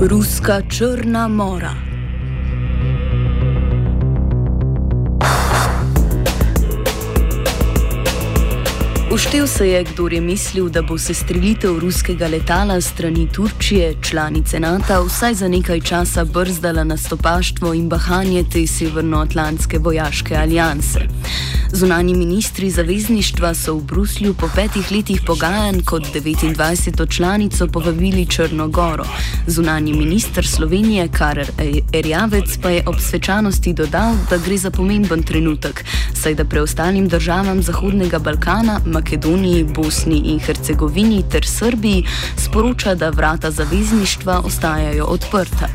Ruska črna mora. Uštev se je, kdo je mislil, da bo se streljitev ruskega letala strani Turčije, članice NATO, vsaj za nekaj časa brzdala nastopaštvo in bahanje te severnoatlantske vojaške alijanse. Zunani ministri zavezništva so v Bruslju po petih letih pogajanj kot 29. članico povabili Črnogoro. Zunani minister Slovenije Karar Erjavec pa je ob svečanosti dodal, da gre za pomemben trenutek, saj da preostalim državam Zahodnega Balkana, Makedoniji, Bosni in Hercegovini ter Srbiji sporoča, da vrata zavezništva ostajajo odprta.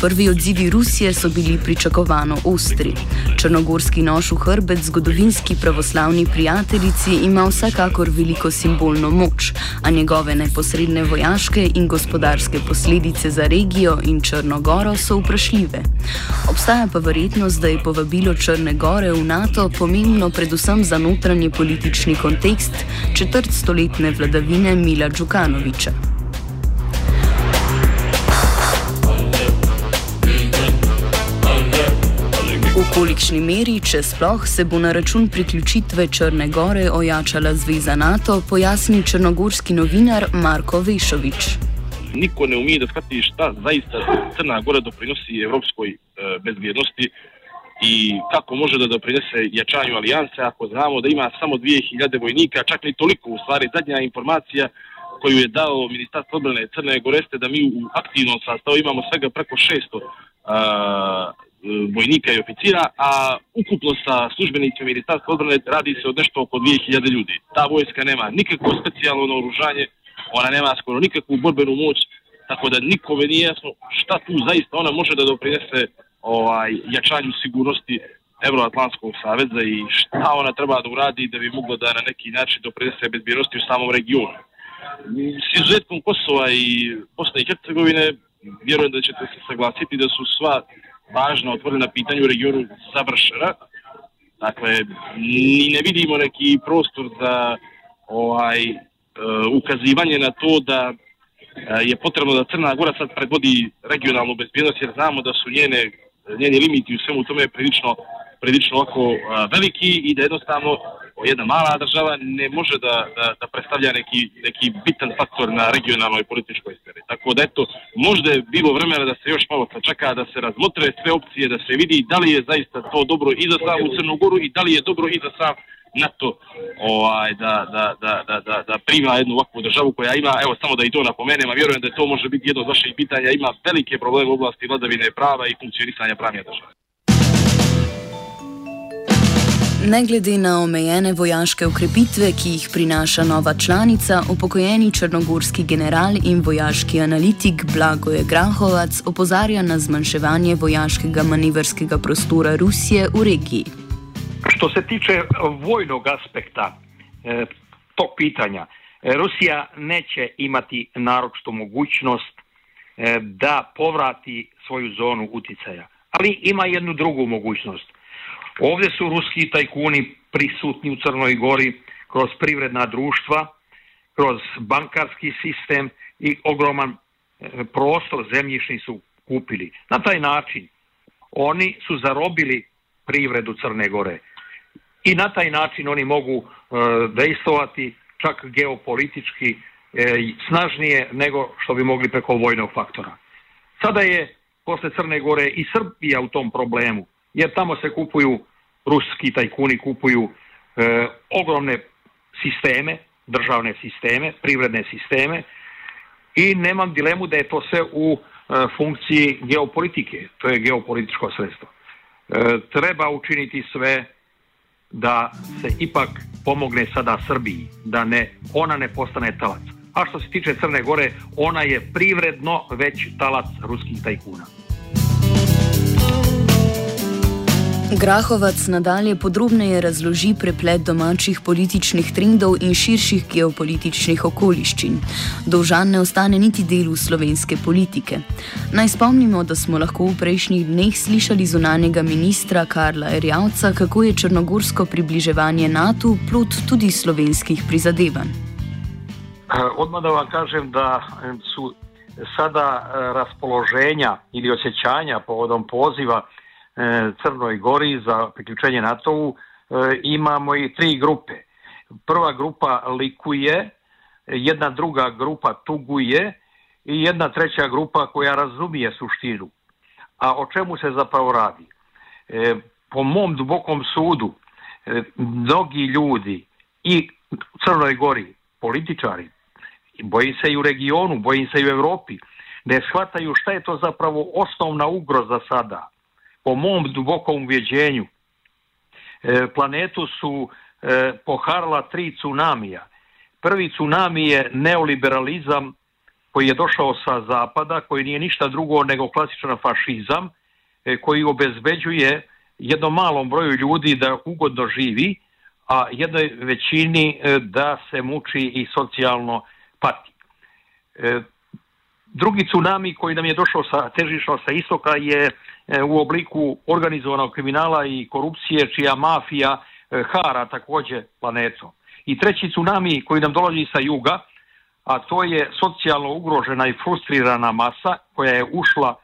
Prvi odzivi Rusije so bili pričakovano ostri. Črnogorski nož v hrbet zgodovinski pravoslavni prijateljici ima vsekakor veliko simbolno moč, a njegove neposredne vojaške in gospodarske posledice za regijo in Črnogoro so vprašljive. Obstaja pa verjetnost, da je povabilo Črne Gore v NATO pomembno predvsem za notranji politični kontekst četrt stoletne vladavine Mila Džukanoviča. Kolikšni meri, če sploh, se bo na račun priključitve Črne Gore ojačala zveza NATO, pojasni črnogorski novinar Marko Vešovič. Niko ne umije da shvati šta zaista Crna Gora doprinosi evropskoj e, bezbjednosti i kako može da doprinese jačanju alijanse ako znamo da ima samo 2000 vojnika, čak ni toliko u stvari. Zadnja informacija koju je dao Ministarstvo odbrane Crne Gore ste da mi u aktivnom sastavu imamo svega preko 600 uh, Eh, vojnika i oficira, a ukupno sa službenicima ministarstva odbrane radi se od nešto oko 2000 ljudi. Ta vojska nema nikakvo specijalno naoružanje, ona nema skoro nikakvu borbenu moć, tako da nikome nije jasno šta tu zaista ona može da doprinese ovaj, jačanju sigurnosti Euroatlantskog saveza i šta ona treba da uradi da bi mogla da na neki način doprinese bezbjednosti u samom regionu. S izuzetkom Kosova i Bosne i Hercegovine, vjerujem da ćete se saglasiti da su sva važna otvorena pitanja u regionu završena. Dakle, ni ne vidimo neki prostor za ovaj, uh, ukazivanje na to da uh, je potrebno da Crna Gora sad predvodi regionalnu bezbjednost, jer znamo da su njene, njeni limiti u svemu tome prilično, prilično ovako uh, veliki i da jednostavno jedna mala država ne može da, da, da predstavlja neki, neki bitan faktor na regionalnoj političkoj sceni. Tako da eto, možda je bilo vremena da se još malo sačeka, da se razmotre sve opcije, da se vidi da li je zaista to dobro i za samu Crnu Goru i da li je dobro i za sam NATO ovaj, da, da, da, da, da, da prima jednu ovakvu državu koja ima, evo samo da i to napomenem, a vjerujem da to može biti jedno od vaših pitanja, ima velike probleme u oblasti vladavine prava i funkcionisanja pravnje države. Ne glede na omejene vojaške ukrepitve, ki jih prinaša nova članica, upokojeni črnogorski general in vojaški analitik Blagoje Grahovac opozarja na zmanjševanje vojaškega manevrskega prostora Rusije v regiji. Što se tiče vojnog aspekta e, tog pitanja, Rusija neće imati naročito mogućnost e, da povrati svoju zonu uticaja, ali ima jednu drugu mogućnost – Ovdje su ruski tajkuni prisutni u Crnoj Gori kroz privredna društva, kroz bankarski sistem i ogroman e, prostor zemljišni su kupili. Na taj način oni su zarobili privredu Crne Gore i na taj način oni mogu e, dejstovati čak geopolitički e, snažnije nego što bi mogli preko vojnog faktora. Sada je posle Crne Gore i Srbija u tom problemu, jer tamo se kupuju ruski tajkuni, kupuju e, ogromne sisteme, državne sisteme, privredne sisteme i nemam dilemu da je to sve u e, funkciji geopolitike, to je geopolitičko sredstvo. E, treba učiniti sve da se ipak pomogne sada Srbiji, da ne ona ne postane talac. A što se tiče Crne Gore, ona je privredno već talac ruskih tajkuna. Grahovac nadalje podrobneje razloži preplet domačih političnih trendov in širših geopolitičnih okoliščin. Dolžan ne ostane niti delu slovenske politike. Naj spomnimo, da smo lahko v prejšnjih dneh slišali zunanjega ministra Karla Erjavca, kako je črnogorsko približevanje NATO plot tudi slovenskih prizadevanj. Odmah da vam kažem, da su sada razpoloženja ili osjećanja povodom poziva E, Crnoj Gori za priključenje NATO-u e, imamo i tri grupe. Prva grupa likuje, jedna druga grupa tuguje i jedna treća grupa koja razumije suštinu. A o čemu se zapravo radi? E, po mom dubokom sudu, e, mnogi ljudi i u Crnoj Gori, političari, bojim se i u regionu, bojim se i u Evropi, ne shvataju šta je to zapravo osnovna ugroza sada po mom dubokom uvjeđenju, e, planetu su e, poharala tri tsunamija. Prvi tsunami je neoliberalizam koji je došao sa zapada, koji nije ništa drugo nego klasičan fašizam, e, koji obezbeđuje jednom malom broju ljudi da ugodno živi, a jednoj većini e, da se muči i socijalno pati. E, Drugi tsunami koji nam je došao sa težišno sa istoka je e, u obliku organizovanog kriminala i korupcije čija mafija e, hara takođe planetom. I treći tsunami koji nam dolazi sa juga, a to je socijalno ugrožena i frustrirana masa koja je ušla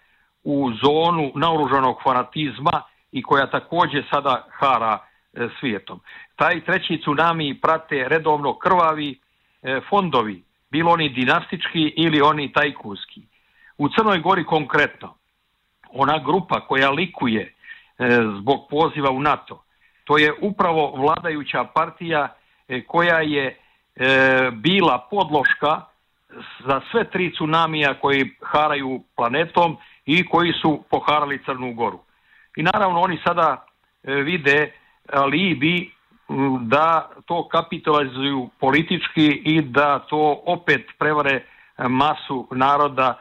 u zonu naoružanog fanatizma i koja takođe sada hara e, svijetom. Taj treći tsunami prate redovno krvavi fondovi, bilo oni dinastički ili oni tajkunski. U Crnoj Gori konkretno, ona grupa koja likuje e, zbog poziva u NATO, to je upravo vladajuća partija e, koja je e, bila podloška za sve tri tsunamija koji haraju planetom i koji su poharali Crnu Goru. I naravno oni sada e, vide alibi da to kapitalizuju politički i da to opet prevare e, masu naroda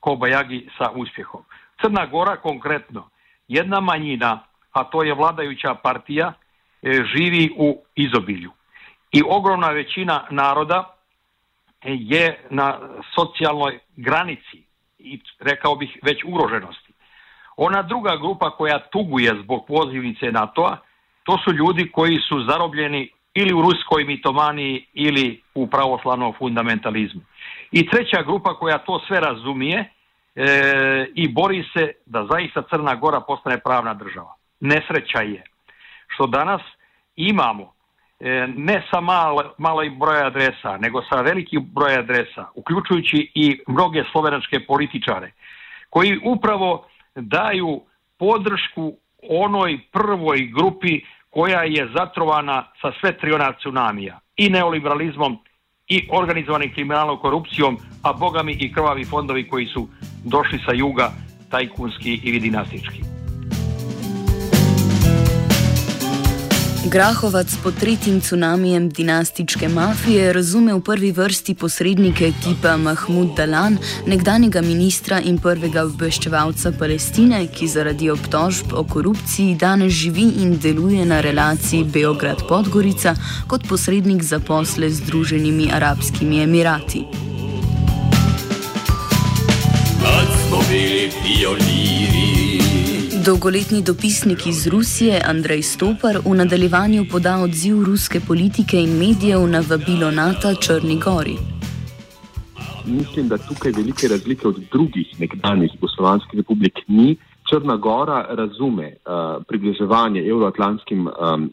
Kobajagi sa uspjehom. Crna Gora konkretno, jedna manjina, a to je vladajuća partija, e, živi u izobilju. I ogromna većina naroda e, je na socijalnoj granici i rekao bih već uroženosti. Ona druga grupa koja tuguje zbog pozivnice NATO-a, to su ljudi koji su zarobljeni ili u ruskoj mitomaniji ili u pravoslavnom fundamentalizmu. I treća grupa koja to sve razumije, e, i bori se da zaista Crna Gora postane pravna država. Nesreća je što danas imamo e, ne sa malo, malo broja adresa, nego sa veliki broj adresa, uključujući i mnoge slovenačke političare, koji upravo daju podršku onoj prvoj grupi koja je zatrovana sa sve triona tsunamija i neoliberalizmom i organizovanim kriminalnom korupcijom, a bogami i krvavi fondovi koji su došli sa juga, tajkunski ili dinastički. Grahovac pod tretjim tsunamijem dinastičke mafije razume v prvi vrsti posrednike tipa Mahmud Dalan, nekdanjega ministra in prvega obveščevalca Palestine, ki zaradi obtožb o korupciji danes živi in deluje na relaciji Beograd-Podgorica kot posrednik za posle z Združenimi arabskimi emirati. Kad smo bili pioniri Dolgoletni dopisnik iz Rusije Andrej Stopar v nadaljevanju poda odziv ruske politike in medijev na vabilo NATO Črni Gori. Mislim, da tukaj velike razlike od drugih nekdanjih Jugoslovanskih republik ni. Črna Gora razume uh, približevanje evroatlantskim um,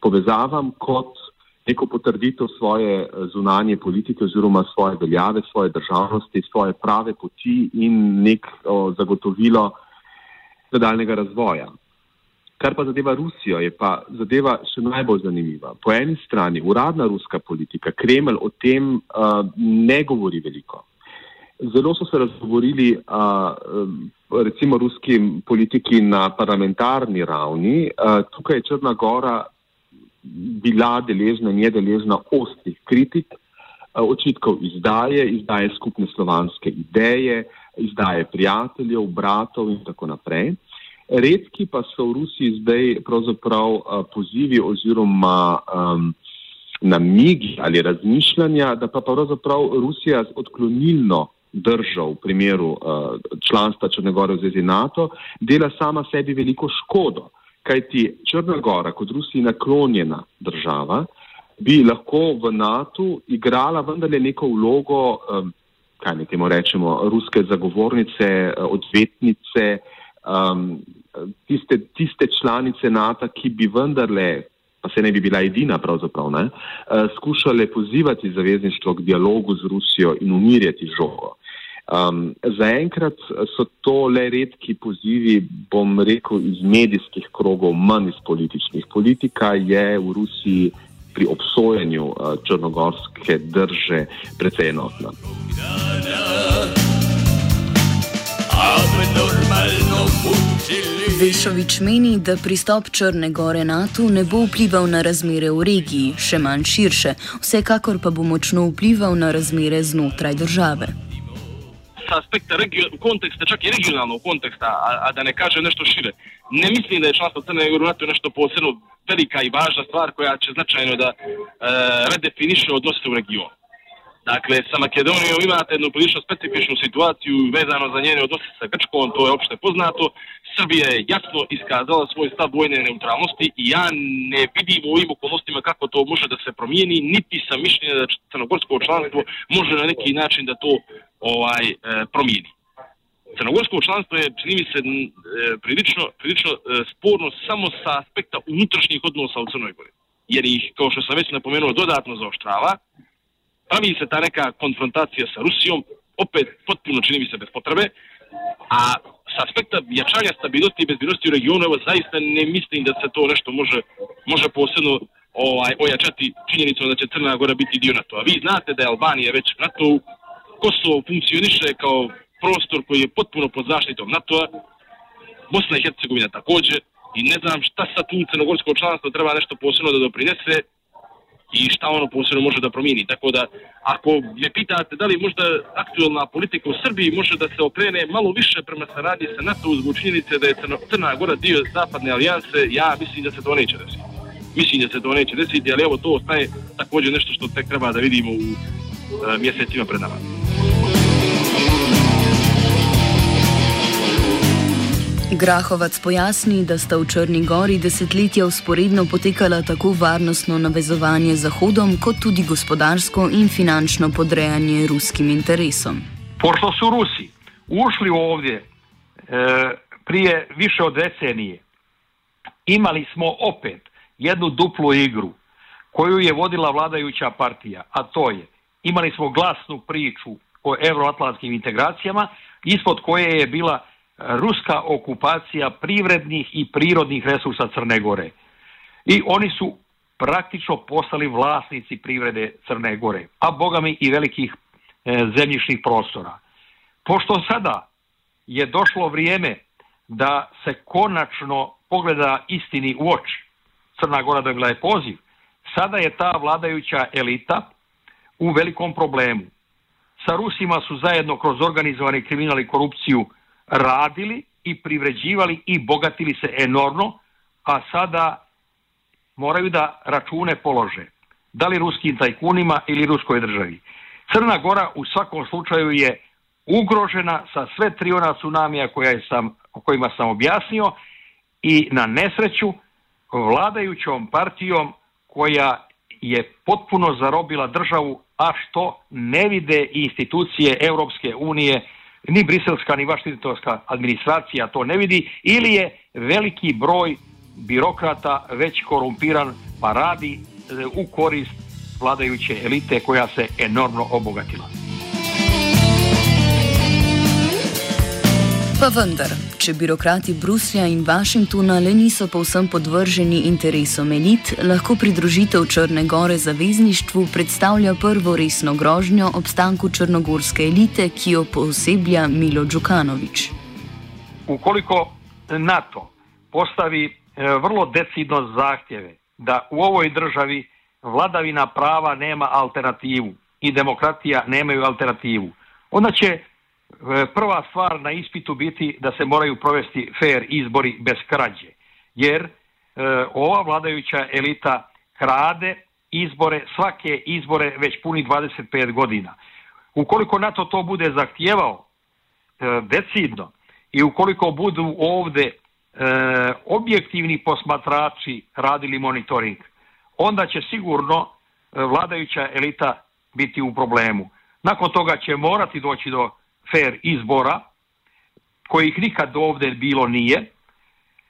povezavam kot neko potrditev svoje eh, zunanje politike oziroma svoje veljave, svoje državnosti, svoje prave poti in nek o, zagotovilo nadaljnega razvoja. Kar pa zadeva Rusijo, je pa zadeva še najbolj zanimiva. Po eni strani uradna ruska politika, Kremelj o tem uh, ne govori veliko. Zelo so se razgovorili uh, recimo ruski politiki na parlamentarni ravni. Uh, tukaj je Črna Gora bila deležna in je deležna ostrih kritik, eh, očitkov izdaje, izdaje skupne slovanske ideje, izdaje prijateljev, bratov in tako naprej. Redki pa so v Rusiji zdaj pravzaprav eh, pozivi oziroma um, namigi ali razmišljanja, da pa pravzaprav Rusija odklonilno drža v primeru uh, članstva Črnegore v zvezi NATO, dela sama sebi veliko škodo kajti Črna Gora kot Rusiji naklonjena država bi lahko v NATO igrala vendarle neko vlogo, um, kaj ne temu rečemo, ruske zagovornice, uh, odvetnice, um, tiste, tiste članice NATO, ki bi vendarle, pa se ne bi bila edina pravzaprav, ne, uh, skušale pozivati zavezništvo k dialogu z Rusijo in umirjati žogo. Um, Zaenkrat so to le redki pozivi, bom rekel, iz medijskih krogov, manj iz političnih. Politika je v Rusiji pri obsojenju uh, črnogorske drže precej enotna. Vešovič meni, da pristop Črne Gore NATO ne bo vplival na razmere v regiji, še manj širše, vsekakor pa bo močno vplival na razmere znotraj države sa aspekta regio, konteksta, čak i regionalnog konteksta, a, a da ne kaže nešto šire. Ne mislim da je članstvo Crne Gore u NATO nešto posebno velika i važna stvar koja će značajno da e, redefiniše odnose u regionu. Dakle, sa Makedonijom imate jednu prilično specifičnu situaciju vezano za njene odnose sa Grčkom, to je opšte poznato. Srbija je jasno iskazala svoj stav vojne neutralnosti i ja ne vidim u ovim okolnostima kako to može da se promijeni, niti sam mišljenja da crnogorsko članstvo može na neki način da to ovaj e, promijeni. Crnogorsko članstvo je, čini mi se, e, prilično, prilično e, sporno samo sa aspekta unutrašnjih odnosa u Crnoj Gori. Jer ih, kao što sam već napomenuo, dodatno zaoštrava, pravi se ta neka konfrontacija sa Rusijom, opet potpuno čini mi se bez potrebe, a sa aspekta jačanja stabilnosti i bezbjednosti u regionu, evo zaista ne mislim da se to nešto može, može posebno ovaj, ojačati činjenicom da će Crna Gora biti dio NATO. A vi znate da je Albanija već NATO, Kosovo funkcioniše kao prostor koji je potpuno pod zaštitom NATO-a, Bosna i Hercegovina također, i ne znam šta sa tu crnogorsko članstvo treba nešto posebno da doprinese, i šta ono posebno može da promijeni. Tako da, ako me pitate da li možda aktualna politika u Srbiji može da se okrene malo više prema saradnji sa NATO zbog činjenice da je Crna, Gora dio zapadne alijanse, ja mislim da se to neće desiti. Mislim da se to neće desiti, ali evo to ostaje također nešto što tek treba da vidimo u e, mjesecima pred nama. Grahovac pojasni, da sta v Črni Gori desetletja usporedno potekala tako varnostno navezovanje z Zahodom, kot tudi gospodarsko in finančno podrejanje ruskim interesom. Pošto su Rusi ušli ovdje e, prije više od decenije, imali smo opet jednu duplu igru koju je vodila vladajuća partija, a to je imali smo glasnu priču o euroatlantskim integracijama, ispod koje je bila ruska okupacija privrednih i prirodnih resursa Crne Gore. I oni su praktično postali vlasnici privrede Crne Gore, a bogami i velikih e, zemljišnih prostora. Pošto sada je došlo vrijeme da se konačno pogleda istini u oči, Crna Gora dobila je poziv, sada je ta vladajuća elita u velikom problemu. Sa Rusima su zajedno kroz organizovani kriminal i korupciju radili i privređivali i bogatili se enormno, a sada moraju da račune polože. Da li ruskim tajkunima ili ruskoj državi. Crna Gora u svakom slučaju je ugrožena sa sve tri ona tsunamija koja sam, o kojima sam objasnio i na nesreću vladajućom partijom koja je potpuno zarobila državu, a što ne vide institucije Europske unije ni briselska ni vašingtonska administracija to ne vidi ili je veliki broj birokrata već korumpiran pa radi e, u korist vladajuće elite koja se enormno obogatila. Pa vendar, če birokrati Bruslja in Washingtona le niso povsem podvrženi interesom elit, lahko pridružitev Črne gore zavezništvu predstavlja prvo resno grožnjo obstanku črnogorske elite, ki jo poseblja Milo Đukanovič. Ukoliko NATO postavi vrlo decidno zahtjeve da u ovoj državi vladavina prava nema alternativu i demokratija nemaju alternativu, onda će E, E, prva stvar na ispitu biti da se moraju provesti fair izbori bez krađe. Jer e, ova vladajuća elita krade izbore, svake izbore već puni 25 godina. Ukoliko NATO to bude zahtijevao e, decidno i ukoliko budu ovde e, objektivni posmatrači radili monitoring, onda će sigurno e, vladajuća elita biti u problemu. Nakon toga će morati doći do fair izbora, kojih nikad ovdje bilo nije,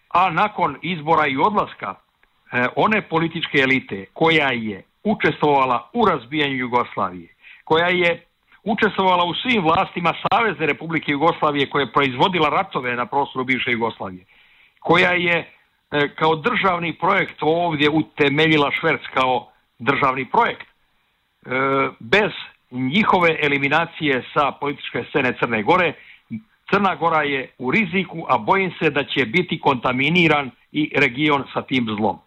a nakon izbora i odlaska e, one političke elite koja je učestvovala u razbijanju Jugoslavije, koja je učestvovala u svim vlastima Savezne Republike Jugoslavije koja je proizvodila ratove na prostoru bivše Jugoslavije, koja je e, kao državni projekt ovdje utemeljila Šverc kao državni projekt, e, bez njihove eliminacije sa političke scene Crne Gore, Crna Gora je u riziku, a bojim se da će biti kontaminiran i region sa tim zlom.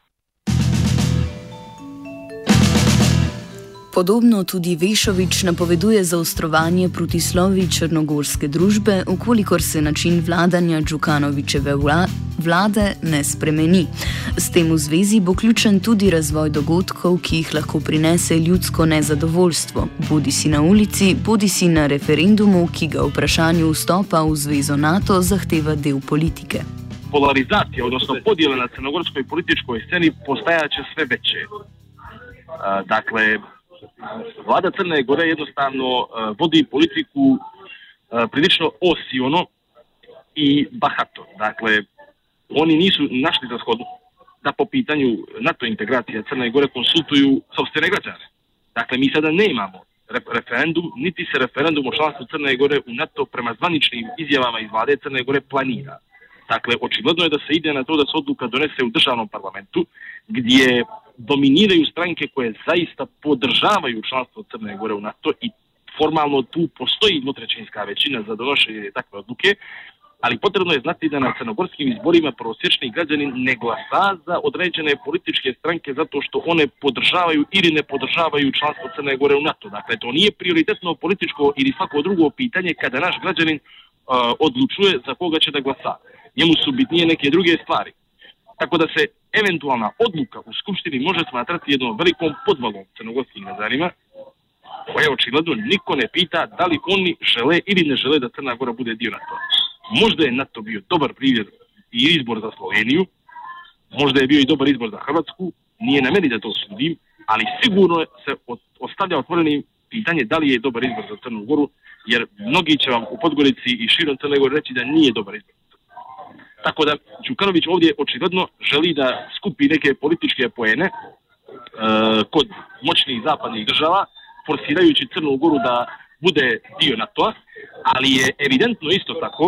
Podobno tudi Vešovič napoveduje zaostrovanje protislovi črnogorske družbe, ukolikor se način vladanja Džukanovičeve vlade ne spremeni. S tem v zvezi bo ključen tudi razvoj dogodkov, ki jih lahko prinese ljudsko nezadovoljstvo, bodi si na ulici, bodi si na referendumu, ki ga vprašanju vstopa v zvezo NATO zahteva del politike. Polarizacija, odnosno podjela na crnogorskoj političkoj sceni postajaće sve veće. Dakle, vlada Crne Gore jednostavno uh, vodi politiku uh, prilično osiono i bahato. Dakle, oni nisu našli za shodno da po pitanju NATO integracije Crne Gore konsultuju sobstvene građane. Dakle, mi sada nemamo referendum, niti se referendum o članstvu Crne Gore u NATO prema zvaničnim izjavama iz vlade Crne Gore planira. Dakle, očigledno je da se ide na to da se odluka donese u državnom parlamentu, gdje dominiraju stranke koje zaista podržavaju članstvo Crne Gore u NATO i formalno tu postoji dvotrećinska većina za donošenje takve odluke, ali potrebno je znati da na crnogorskim izborima prosječni građanin ne glasa za određene političke stranke zato što one podržavaju ili ne podržavaju članstvo Crne Gore u NATO. Dakle, to nije prioritetno političko ili svako drugo pitanje kada naš građanin uh, odlučuje za koga će da glasa. Njemu su bitnije neke druge stvari. Tako da se eventualna odluka u Skupštini može smatrati jednom velikom podvalom crnogorskih nazarima, koje očigledno niko ne pita da li oni žele ili ne žele da Crna Gora bude dio NATO. Možda je NATO bio dobar primjer i izbor za Sloveniju, možda je bio i dobar izbor za Hrvatsku, nije na meni da to sudim, ali sigurno se ostavlja otvoreni pitanje da li je dobar izbor za Crnu Goru, jer mnogi će vam u Podgorici i širom Crne Gore reći da nije dobar izbor. Tako da Đukanović ovdje očigledno želi da skupi neke političke poene e, kod moćnih zapadnih država, forsirajući Crnu Goru da bude dio NATO-a, ali je evidentno isto tako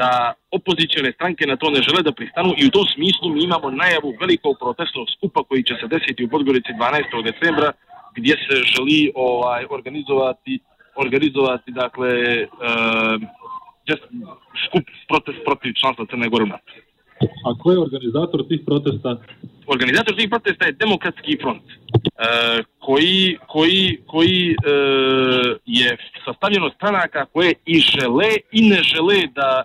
da opozicijone stranke na to ne žele da pristanu i u tom smislu mi imamo najavu velikog protestnog skupa koji će se desiti u Podgorici 12. decembra gdje se želi ovaj organizovati organizovati dakle e, skup protest protiv članstva Crne Gore u NATO. A ko je organizator tih protesta? Organizator tih protesta je Demokratski front, e, koji, koji, koji e, je sastavljeno stranaka koje i žele i ne žele da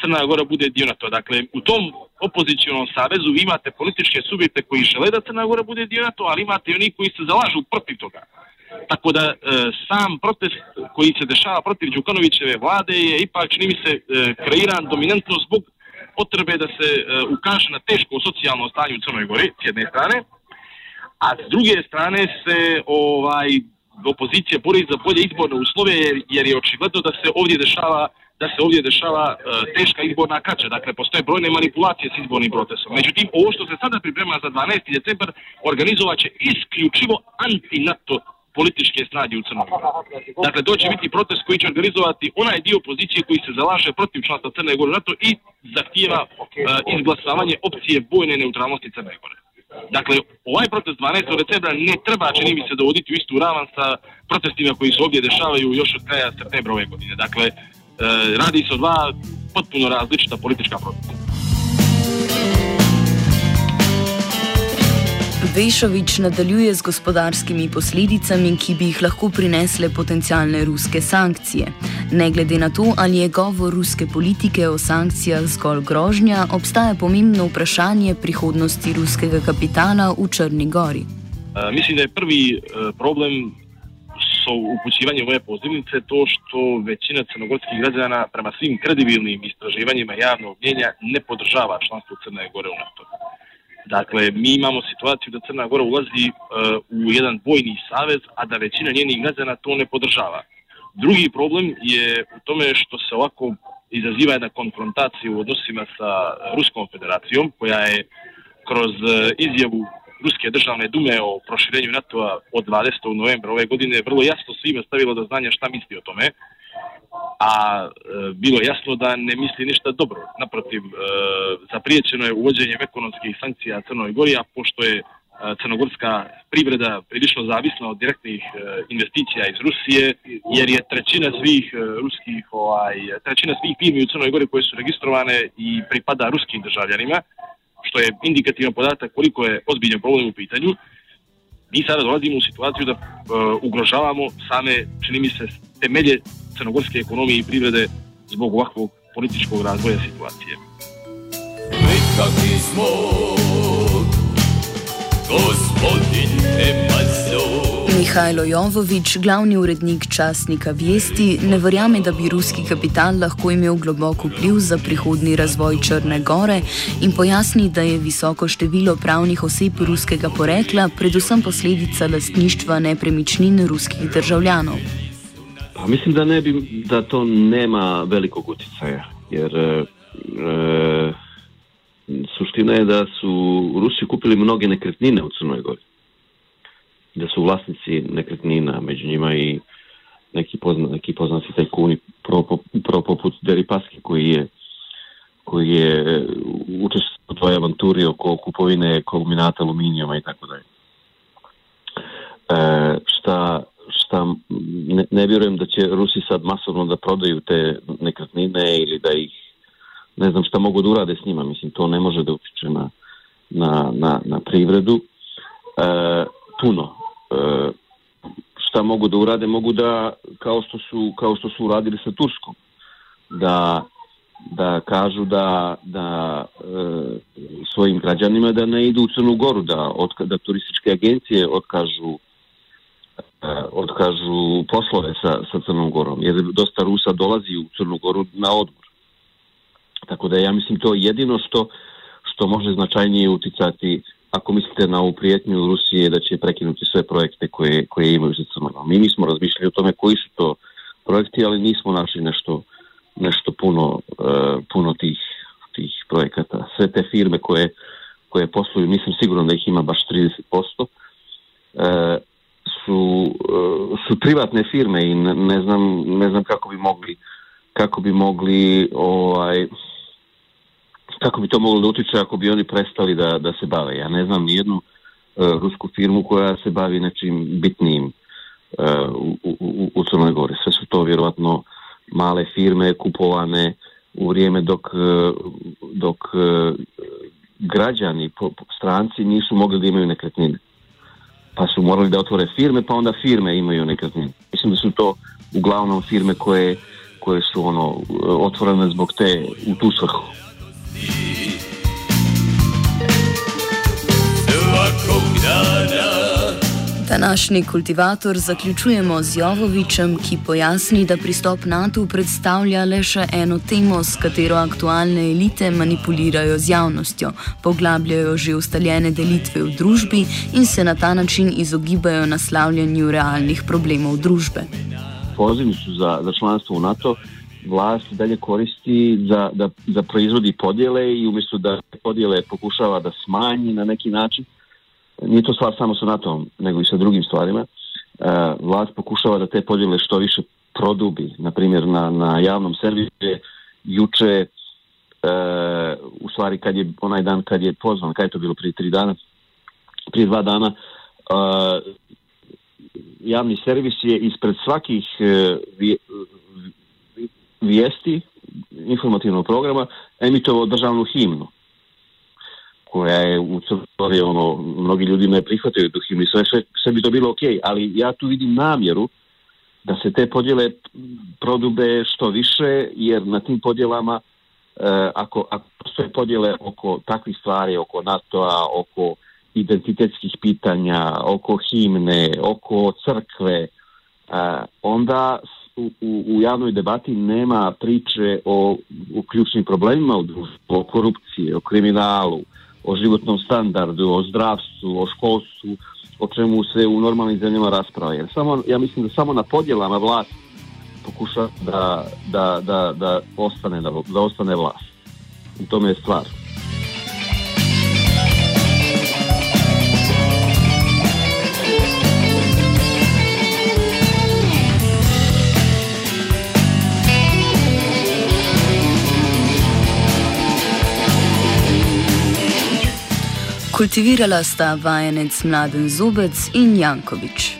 Crna Gora bude dio NATO. Dakle, u tom opozicijonom savezu imate političke subjekte koji žele da Crna Gora bude dio NATO, ali imate i oni koji se zalažu protiv toga. Tako da e, sam protest koji se dešava protiv Đukanovićeve vlade je ipak, čini mi se, e, kreiran dominantno zbog potrebe da se e, ukaže na teško socijalno stanje u Crnoj Gori, s jedne strane, a s druge strane se ovaj opozicija bori za bolje izborne uslove jer, jer je očigledno da se ovdje dešava da se ovdje dešava e, teška izborna kača. Dakle, postoje brojne manipulacije s izbornim procesom. Međutim, ovo što se sada priprema za 12. decembar organizovat će isključivo anti-NATO političke snage u Crnoj Gori. Dakle, to će biti protest koji će organizovati onaj dio opozicije koji se zalaže protiv članstva Crne Gore NATO i zahtijeva uh, izglasavanje opcije bojne neutralnosti Crne Gore. Dakle, ovaj protest 12. decembra ne treba, čini mi se, dovoditi u istu ravan sa protestima koji se ovdje dešavaju još od kraja septembra ove godine. Dakle, uh, radi se o dva potpuno različita politička protesta. Vešovič nadaljuje z gospodarskimi posledicami, ki bi jih lahko prinesle potencijalne ruske sankcije. Ne glede na to, ali je govor ruske politike o sankcijah zgolj grožnja, obstaja pomembno vprašanje prihodnosti ruskega kapitala v Črni Gori. Uh, mislim, da je prvi uh, problem so upućivanje ove pozivnice to što većina crnogorskih građana prema svim kredibilnim istraživanjima javnog mnjenja ne podržava članstvo Crne Gore u NATO. Dakle, dakle, mi imamo situaciju da Crna Gora ulazi uh, u jedan vojni savez, a da većina njenih građana to ne podržava. Drugi problem je u tome što se ovako izaziva jedna konfrontacija u odnosima sa Ruskom federacijom, koja je kroz e, izjavu Ruske državne dume o proširenju NATO-a od 20. novembra ove godine vrlo jasno svima stavilo do znanja šta misli o tome a e, bilo jasno da ne misli ništa dobro. Naprotiv, e, zapriječeno je uvođenjem ekonomskih sankcija Crnoj Gori, a pošto je e, crnogorska privreda prilično zavisna od direktnih e, investicija iz Rusije, jer je trećina svih e, ruskih, ovaj, trećina svih firmi u Crnoj Gori koje su registrovane i pripada ruskim državljanima, što je indikativan podatak koliko je ozbiljan problem u pitanju, mi sada dolazimo u situaciju da e, ugrožavamo same, čini mi se, temelje crnogorske ekonomije i privrede zbog ovakvog političkog razvoja situacije. smo gospodin Mihajlo Jovovič, glavni urednik časnika Vesti, ne verjame, da bi ruski kapital lahko imel globok vpliv za prihodni razvoj Črne Gore in pojasni, da je visoko število pravnih oseb ruskega porekla predvsem posledica lastništva nepremičnin ruskih državljanov. Pa mislim da bi, da to nema velikog utjecaja, jer e, e, suština je da su Rusi kupili mnoge nekretnine u Crnoj Gori. Da su vlasnici nekretnina, među njima i neki, pozna, neki poznati tajkuni, pro, pro poput Deripaski koji je koji je učestvovao u toj avanturi oko kupovine kombinata aluminijuma i tako dalje. Ne, ne vjerujem da će Rusi sad masovno da prodaju te nekretnine ili da ih ne znam šta mogu da urade s njima, mislim to ne može da utiče na, na, na, na privredu. E, puno. E, šta mogu da urade? Mogu da kao što su, kao što su uradili sa Turskom da da kažu da, da e, svojim građanima da ne idu u Crnu Goru, da, otka, da turističke agencije otkažu E, otkažu poslove sa, sa Crnom Gorom, jer dosta Rusa dolazi u Crnu Goru na odmor. Tako da ja mislim to jedino što, što može značajnije uticati ako mislite na ovu prijetnju Rusije da će prekinuti sve projekte koje, koje imaju za Crnom Gorom. Mi nismo razmišljali o tome koji su to projekti, ali nismo našli nešto, nešto puno, uh, puno tih, tih projekata. Sve te firme koje, koje posluju, nisam siguran da ih ima baš 30%, uh, su, e, su privatne firme i ne, ne, znam, ne znam kako bi mogli kako bi mogli ovaj kako bi to moglo da utiče ako bi oni prestali da, da se bave. Ja ne znam ni jednu uh, e, rusku firmu koja se bavi nečim bitnim uh, u, u, u Crnoj Gori. Sve su to vjerovatno male firme kupovane u vrijeme dok, dok građani, po, stranci nisu mogli da imaju nekretnine pa su morali da otvore firme, pa onda firme imaju nekretnine. Mislim da su to uglavnom firme koje, koje su ono otvorene zbog te u tu svrhu. Današnji kultivator zaključujemo z Jovovičem, ki pojasni, da pristop NATO predstavlja le še eno temo, s katero aktualne elite manipulirajo z javnostjo, poglabljajo že ustaljene delitve v družbi in se na ta način izogibajo naslavljanju realnih problemov družbe. Pozivnicu za, za članstvo v NATO vlast dalje koristi za, da, da proizvodi podjele i umjesto da podjele pokušava da smanji na neki način, nije to stvar samo sa NATO-om, nego i sa drugim stvarima, e, vlast pokušava da te podjele što više produbi, na primjer na, na javnom servisu juče e, u stvari kad je onaj dan kad je pozvan, kad je to bilo prije tri dana, prije dva dana, e, javni servis je ispred svakih e, vijesti informativnog programa emitovao državnu himnu koja je u Crnoj, ono, mnogi ljudi ne prihvataju tu himnu i sve, sve, sve bi to bilo ok, ali ja tu vidim namjeru da se te podjele prodube što više, jer na tim podjelama e, ako, ako postoje podjele oko takvih stvari, oko NATO-a, oko identitetskih pitanja, oko himne, oko crkve, e, onda u, u, u javnoj debati nema priče o, o ključnim problemima u društvu, o korupciji, o kriminalu, o životnom standardu, o zdravstvu, o školstvu, o čemu se u normalnim zemljama rasprava. Jer samo, ja mislim da samo na podjelama vlast pokuša da, da, da, da, ostane, da, da ostane vlast. I tome je stvar. Kultivirala sta vajenec Mladen Zobec in Jankovič.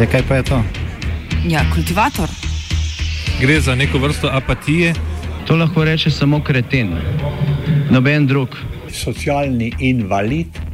E, kaj pa je to? Ja, kultivator. Gre za neko vrsto apatije. To lahko reče samo kreten, noben drug. Socialni invalid